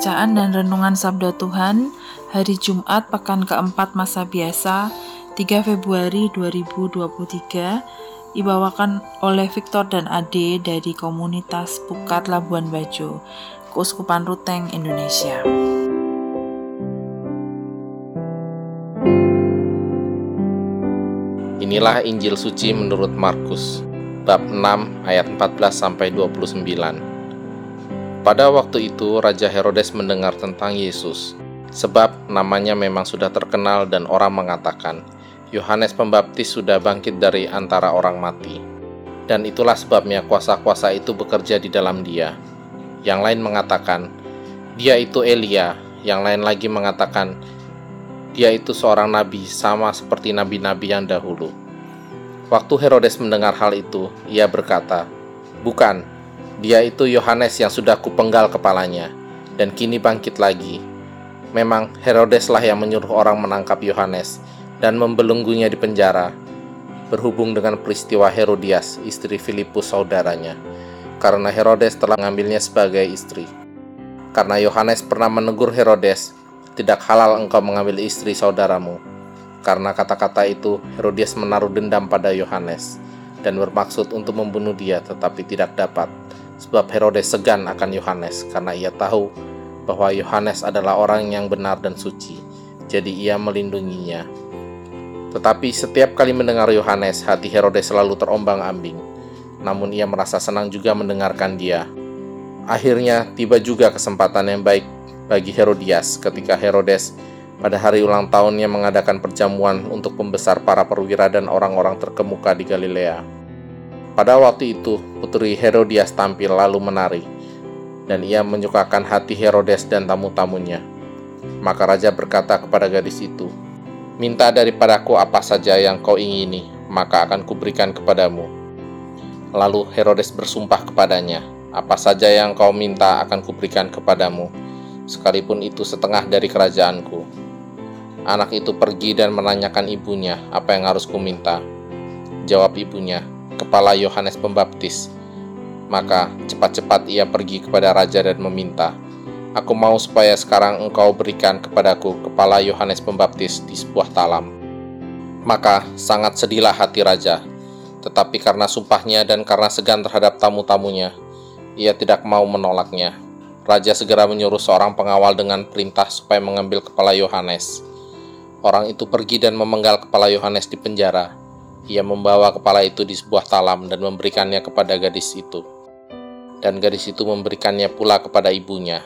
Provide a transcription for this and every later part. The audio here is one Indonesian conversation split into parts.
Bacaan dan Renungan Sabda Tuhan Hari Jumat Pekan keempat Masa Biasa 3 Februari 2023 Dibawakan oleh Victor dan Ade dari komunitas Pukat Labuan Bajo Keuskupan Ruteng, Indonesia. Inilah Injil suci menurut Markus bab 6 ayat 14 sampai 29 pada waktu itu, Raja Herodes mendengar tentang Yesus, sebab namanya memang sudah terkenal dan orang mengatakan, Yohanes Pembaptis sudah bangkit dari antara orang mati. Dan itulah sebabnya kuasa-kuasa itu bekerja di dalam dia. Yang lain mengatakan, dia itu Elia, yang lain lagi mengatakan, dia itu seorang nabi sama seperti nabi-nabi yang dahulu. Waktu Herodes mendengar hal itu, ia berkata, Bukan, dia itu Yohanes yang sudah kupenggal kepalanya, dan kini bangkit lagi. Memang Herodeslah yang menyuruh orang menangkap Yohanes dan membelenggunya di penjara, berhubung dengan peristiwa Herodias, istri Filipus saudaranya, karena Herodes telah mengambilnya sebagai istri. Karena Yohanes pernah menegur Herodes, tidak halal engkau mengambil istri saudaramu. Karena kata-kata itu, Herodias menaruh dendam pada Yohanes dan bermaksud untuk membunuh dia, tetapi tidak dapat sebab Herodes segan akan Yohanes karena ia tahu bahwa Yohanes adalah orang yang benar dan suci, jadi ia melindunginya. Tetapi setiap kali mendengar Yohanes, hati Herodes selalu terombang-ambing. Namun ia merasa senang juga mendengarkan dia. Akhirnya tiba juga kesempatan yang baik bagi Herodias ketika Herodes pada hari ulang tahunnya mengadakan perjamuan untuk pembesar para perwira dan orang-orang terkemuka di Galilea. Pada waktu itu, putri Herodias tampil lalu menari, dan ia menyukakan hati Herodes dan tamu-tamunya. Maka raja berkata kepada gadis itu, Minta daripadaku apa saja yang kau ingini, maka akan kuberikan kepadamu. Lalu Herodes bersumpah kepadanya, Apa saja yang kau minta akan kuberikan kepadamu, sekalipun itu setengah dari kerajaanku. Anak itu pergi dan menanyakan ibunya apa yang harus kuminta. Jawab ibunya, kepala Yohanes Pembaptis. Maka cepat-cepat ia pergi kepada raja dan meminta, Aku mau supaya sekarang engkau berikan kepadaku kepala Yohanes Pembaptis di sebuah talam. Maka sangat sedihlah hati raja, tetapi karena sumpahnya dan karena segan terhadap tamu-tamunya, ia tidak mau menolaknya. Raja segera menyuruh seorang pengawal dengan perintah supaya mengambil kepala Yohanes. Orang itu pergi dan memenggal kepala Yohanes di penjara. Ia membawa kepala itu di sebuah talam dan memberikannya kepada gadis itu. Dan gadis itu memberikannya pula kepada ibunya.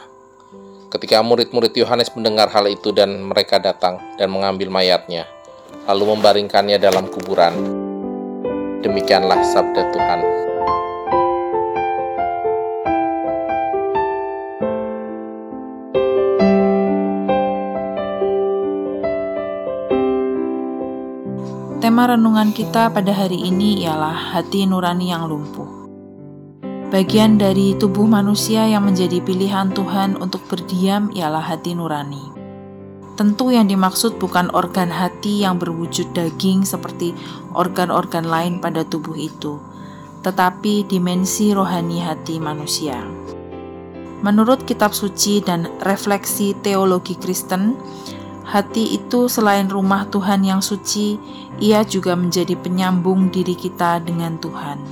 Ketika murid-murid Yohanes mendengar hal itu dan mereka datang dan mengambil mayatnya, lalu membaringkannya dalam kuburan. Demikianlah sabda Tuhan. Tema renungan kita pada hari ini ialah hati nurani yang lumpuh. Bagian dari tubuh manusia yang menjadi pilihan Tuhan untuk berdiam ialah hati nurani. Tentu yang dimaksud bukan organ hati yang berwujud daging seperti organ-organ lain pada tubuh itu, tetapi dimensi rohani hati manusia. Menurut kitab suci dan refleksi teologi Kristen, Hati itu selain rumah Tuhan yang suci, ia juga menjadi penyambung diri kita dengan Tuhan.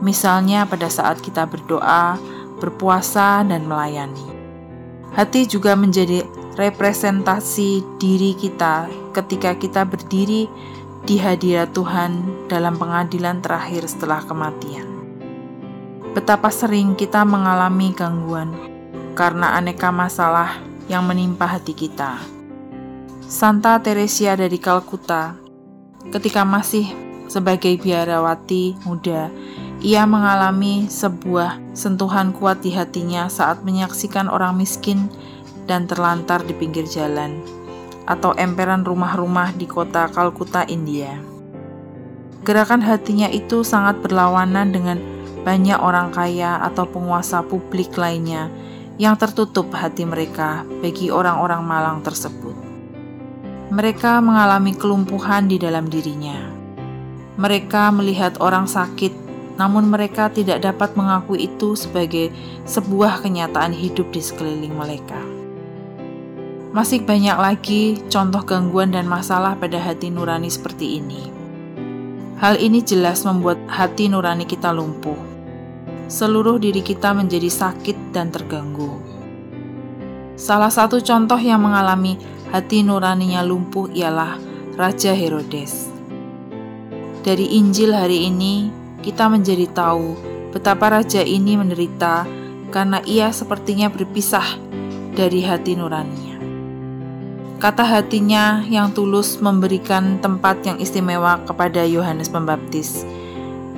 Misalnya pada saat kita berdoa, berpuasa, dan melayani. Hati juga menjadi representasi diri kita ketika kita berdiri di hadirat Tuhan dalam pengadilan terakhir setelah kematian. Betapa sering kita mengalami gangguan karena aneka masalah yang menimpa hati kita Santa Teresia dari Kalkuta, ketika masih sebagai biarawati muda, Ia mengalami sebuah sentuhan kuat di hatinya saat menyaksikan orang miskin dan terlantar di pinggir jalan atau emperan rumah-rumah di kota Kalkuta, India. Gerakan hatinya itu sangat berlawanan dengan banyak orang kaya atau penguasa publik lainnya yang tertutup hati mereka bagi orang-orang malang tersebut. Mereka mengalami kelumpuhan di dalam dirinya. Mereka melihat orang sakit namun mereka tidak dapat mengakui itu sebagai sebuah kenyataan hidup di sekeliling mereka. Masih banyak lagi contoh gangguan dan masalah pada hati nurani seperti ini. Hal ini jelas membuat hati nurani kita lumpuh. Seluruh diri kita menjadi sakit dan terganggu. Salah satu contoh yang mengalami hati nuraninya lumpuh ialah Raja Herodes. Dari Injil hari ini, kita menjadi tahu betapa raja ini menderita karena ia sepertinya berpisah dari hati nuraninya. Kata hatinya yang tulus memberikan tempat yang istimewa kepada Yohanes Pembaptis.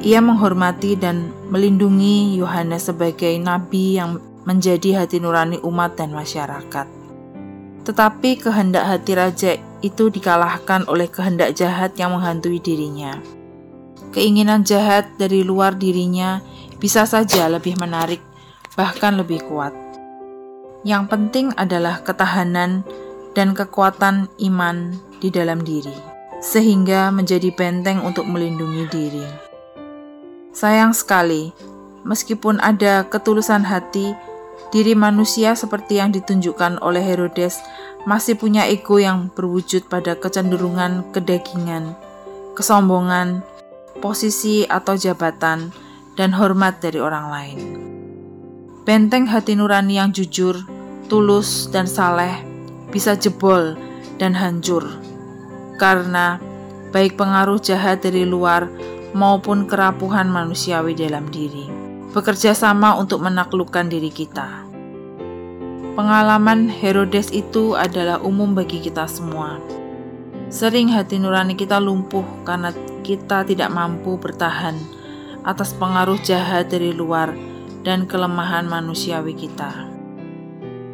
Ia menghormati dan melindungi Yohanes sebagai nabi yang menjadi hati nurani umat dan masyarakat. Tetapi kehendak hati raja itu dikalahkan oleh kehendak jahat yang menghantui dirinya. Keinginan jahat dari luar dirinya bisa saja lebih menarik, bahkan lebih kuat. Yang penting adalah ketahanan dan kekuatan iman di dalam diri, sehingga menjadi benteng untuk melindungi diri. Sayang sekali, meskipun ada ketulusan hati, diri manusia seperti yang ditunjukkan oleh Herodes masih punya ego yang berwujud pada kecenderungan kedagingan, kesombongan, posisi atau jabatan, dan hormat dari orang lain. Benteng hati nurani yang jujur, tulus, dan saleh bisa jebol dan hancur karena baik pengaruh jahat dari luar maupun kerapuhan manusiawi dalam diri bekerja sama untuk menaklukkan diri kita. Pengalaman Herodes itu adalah umum bagi kita semua. Sering hati nurani kita lumpuh karena kita tidak mampu bertahan atas pengaruh jahat dari luar dan kelemahan manusiawi kita.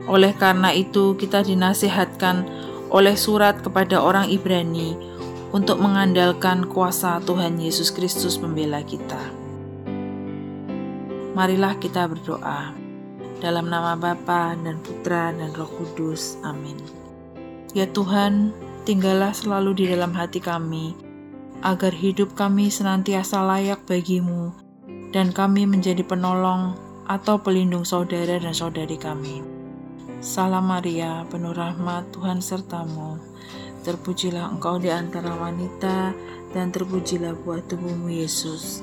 Oleh karena itu, kita dinasihatkan oleh surat kepada orang Ibrani untuk mengandalkan kuasa Tuhan Yesus Kristus membela kita. Marilah kita berdoa dalam nama Bapa dan Putra dan Roh Kudus. Amin. Ya Tuhan, tinggallah selalu di dalam hati kami agar hidup kami senantiasa layak bagimu, dan kami menjadi penolong atau pelindung saudara dan saudari kami. Salam Maria, penuh rahmat Tuhan sertamu. Terpujilah engkau di antara wanita, dan terpujilah buah tubuhmu Yesus.